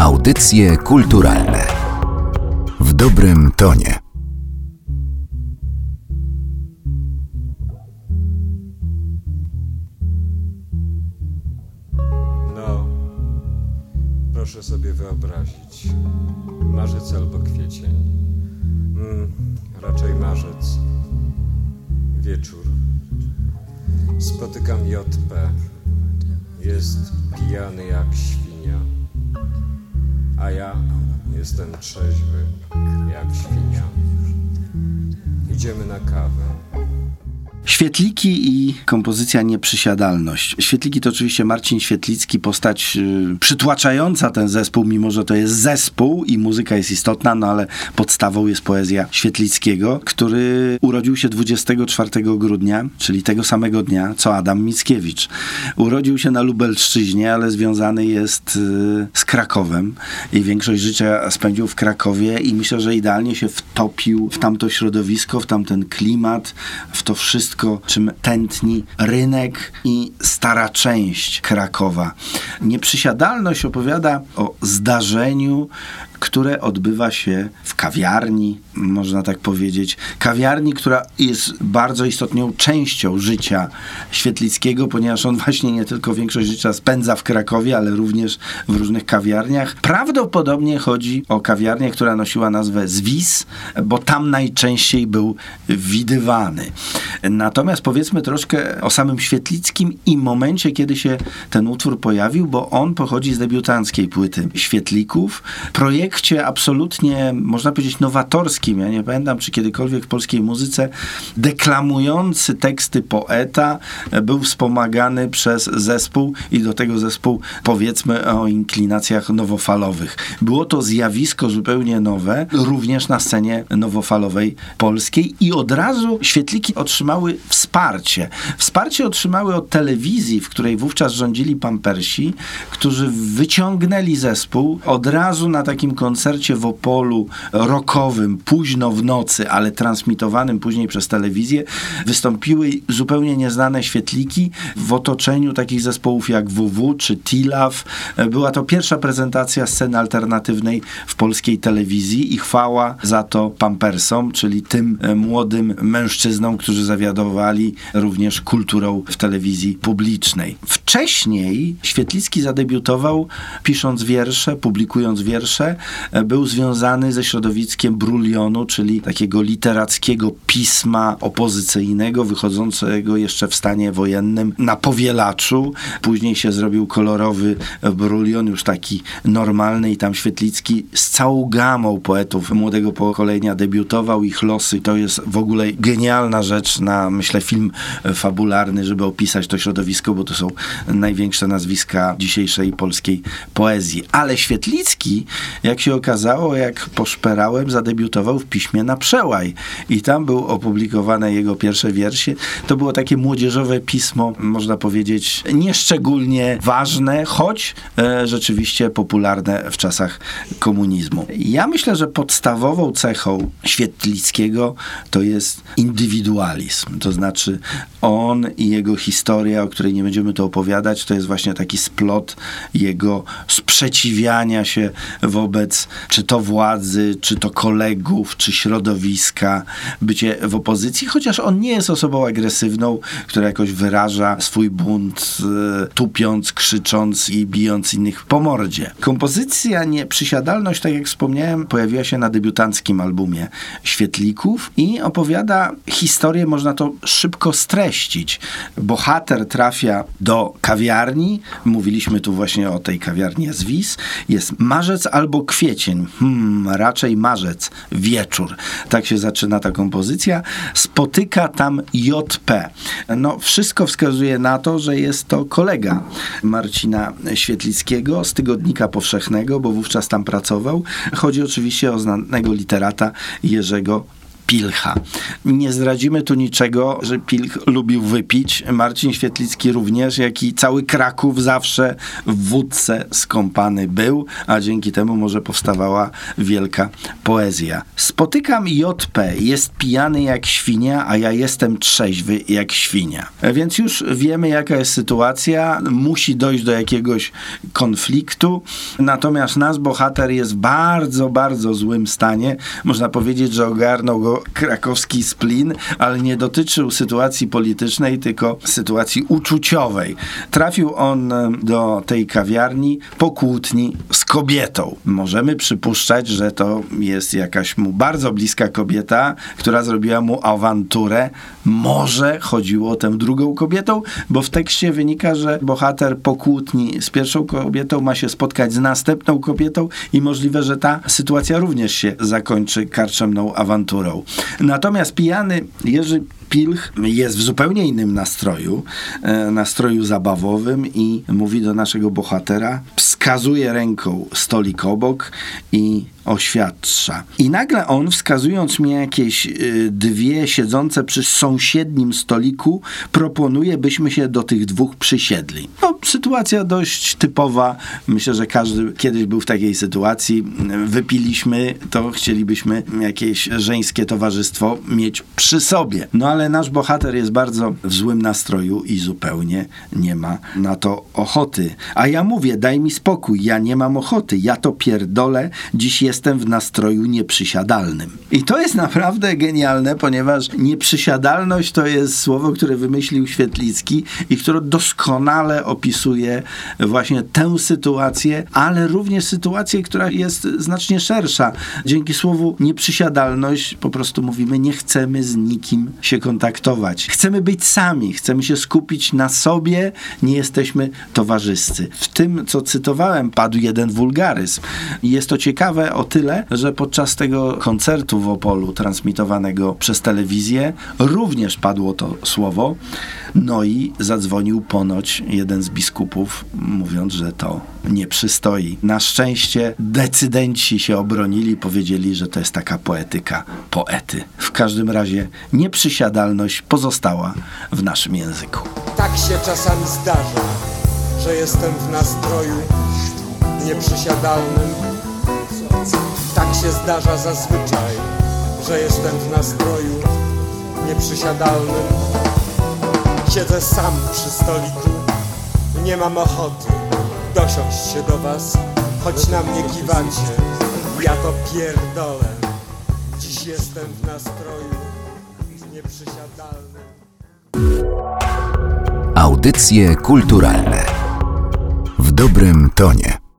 Audycje kulturalne w dobrym tonie. No, proszę sobie wyobrazić. Marzec albo kwiecień. Mm, raczej marzec. Wieczór. Spotykam JP. Jest pijany jak świnia. A ja jestem trzeźwy jak świnia. Idziemy na kawę. Świetliki i kompozycja Nieprzysiadalność. Świetliki to oczywiście Marcin Świetlicki, postać y, przytłaczająca ten zespół, mimo że to jest zespół i muzyka jest istotna, no ale podstawą jest poezja Świetlickiego, który urodził się 24 grudnia, czyli tego samego dnia, co Adam Mickiewicz. Urodził się na Lubelszczyźnie, ale związany jest y, z Krakowem i większość życia spędził w Krakowie i myślę, że idealnie się wtopił w tamto środowisko, w tamten klimat, w to wszystko, czym tętni rynek i stara część Krakowa. Nieprzysiadalność opowiada o zdarzeniu, które odbywa się w kawiarni, można tak powiedzieć. Kawiarni, która jest bardzo istotną częścią życia Świetlickiego, ponieważ on właśnie nie tylko większość życia spędza w Krakowie, ale również w różnych kawiarniach. Prawdopodobnie chodzi o kawiarnię, która nosiła nazwę Zwis, bo tam najczęściej był widywany. Natomiast powiedzmy troszkę o samym Świetlickim i momencie, kiedy się ten utwór pojawił, bo on pochodzi z debiutanckiej płyty Świetlików. Projekcie absolutnie, można powiedzieć, nowatorskim. Ja nie pamiętam, czy kiedykolwiek w polskiej muzyce deklamujący teksty poeta był wspomagany przez zespół i do tego zespół powiedzmy o inklinacjach nowofalowych. Było to zjawisko zupełnie nowe, również na scenie nowofalowej polskiej i od razu świetliki otrzymały wsparcie. Wsparcie otrzymały od telewizji, w której wówczas rządzili pampersi, którzy wyciągnęli zespół od razu na takim koncercie w Opolu rockowym, późno w nocy, ale transmitowanym później przez telewizję, wystąpiły zupełnie nieznane świetliki w otoczeniu takich zespołów jak WW czy Tilaw. Była to pierwsza prezentacja sceny alternatywnej w polskiej telewizji i chwała za to pampersom, czyli tym młodym mężczyznom, którzy zawiadowali również kulturą w telewizji publicznej. Wcześniej Świetlicki zadebiutował pisząc wiersze, publikując wiersze. Był związany ze środowiskiem Brulionu, czyli takiego literackiego pisma opozycyjnego, wychodzącego jeszcze w stanie wojennym na powielaczu. Później się zrobił kolorowy Brulion, już taki normalny i tam Świetlicki z całą gamą poetów młodego pokolenia debiutował. Ich losy to jest w ogóle genialna rzecz na, myślę, film fabularny, żeby opisać to środowisko, bo to są największe nazwiska dzisiejszej polskiej poezji. Ale Świetlicki, jak się okazało, jak poszperałem, zadebiutował w piśmie na przełaj. I tam był opublikowane jego pierwsze wiersze. To było takie młodzieżowe pismo, można powiedzieć, nieszczególnie ważne, choć e, rzeczywiście popularne w czasach komunizmu. Ja myślę, że podstawową cechą Świetlickiego to jest indywidualizm. To znaczy on i jego historia, o której nie będziemy tu opowiadać, to jest właśnie taki splot jego sprzeciwiania się wobec czy to władzy, czy to kolegów, czy środowiska, bycie w opozycji, chociaż on nie jest osobą agresywną, która jakoś wyraża swój bunt, e, tupiąc, krzycząc i bijąc innych po mordzie. Kompozycja Nieprzysiadalność, tak jak wspomniałem, pojawiła się na debiutanckim albumie Świetlików i opowiada historię, można to szybko streścić. Bohater trafia do kawiarni, mówiliśmy tu właśnie o tej kawiarni Zwis, jest marzec albo kwiecień, hmm, raczej marzec, wieczór. Tak się zaczyna ta kompozycja. Spotyka tam JP. No, wszystko wskazuje na to, że jest to kolega Marcina Świetlickiego z Tygodnika Powszechnego, bo wówczas tam pracował. Chodzi oczywiście o znanego literata Jerzego Pilcha. Nie zdradzimy tu niczego, że Pilch lubił wypić. Marcin Świetlicki również, jak i cały Kraków zawsze w wódce skąpany był, a dzięki temu może powstawała wielka poezja. Spotykam JP, jest pijany jak świnia, a ja jestem trzeźwy jak świnia. Więc już wiemy, jaka jest sytuacja. Musi dojść do jakiegoś konfliktu. Natomiast nasz bohater jest w bardzo, bardzo złym stanie. Można powiedzieć, że ogarnął go krakowski splin, ale nie dotyczył sytuacji politycznej, tylko sytuacji uczuciowej. Trafił on do tej kawiarni po kłótni z kobietą. Możemy przypuszczać, że to jest jakaś mu bardzo bliska kobieta, która zrobiła mu awanturę. Może chodziło o tę drugą kobietą, bo w tekście wynika, że bohater po kłótni z pierwszą kobietą ma się spotkać z następną kobietą i możliwe, że ta sytuacja również się zakończy karczemną awanturą. Natomiast pijany Jerzy Pilch jest w zupełnie innym nastroju, e, nastroju zabawowym i mówi do naszego bohatera, wskazuje ręką stolik obok i oświadcza. I nagle on, wskazując mi jakieś y, dwie siedzące przy sąsiednim stoliku, proponuje, byśmy się do tych dwóch przysiedli. No, sytuacja dość typowa. Myślę, że każdy kiedyś był w takiej sytuacji. Wypiliśmy, to chcielibyśmy jakieś żeńskie towarzystwo mieć przy sobie. No ale nasz bohater jest bardzo w złym nastroju i zupełnie nie ma na to ochoty. A ja mówię, daj mi spokój, ja nie mam ochoty, ja to pierdolę, dziś jestem w nastroju nieprzysiadalnym. I to jest naprawdę genialne, ponieważ nieprzysiadalność to jest słowo, które wymyślił Świetlicki i które doskonale opisuje właśnie tę sytuację, ale również sytuację, która jest znacznie szersza. Dzięki słowu nieprzysiadalność po prostu mówimy, nie chcemy z nikim się kontaktować. Chcemy być sami, chcemy się skupić na sobie, nie jesteśmy towarzyscy. W tym, co cytowałem, padł jeden wulgaryzm. Jest to ciekawe o tyle, że podczas tego koncertu w Opolu, transmitowanego przez telewizję, również padło to słowo. No i zadzwonił ponoć jeden z biskupów, mówiąc, że to nie przystoi. Na szczęście decydenci się obronili, powiedzieli, że to jest taka poetyka poety. W każdym razie nieprzysiadalność pozostała w naszym języku. Tak się czasami zdarza, że jestem w nastroju nieprzysiadalnym. Tak się zdarza zazwyczaj, że jestem w nastroju nieprzysiadalnym. Siedzę sam przy stoliku, nie mam ochoty dosiąść się do was, choć na mnie kiwacie, ja to pierdolę. Dziś jestem w nastroju nieprzysiadalnym. Audycje kulturalne w dobrym tonie.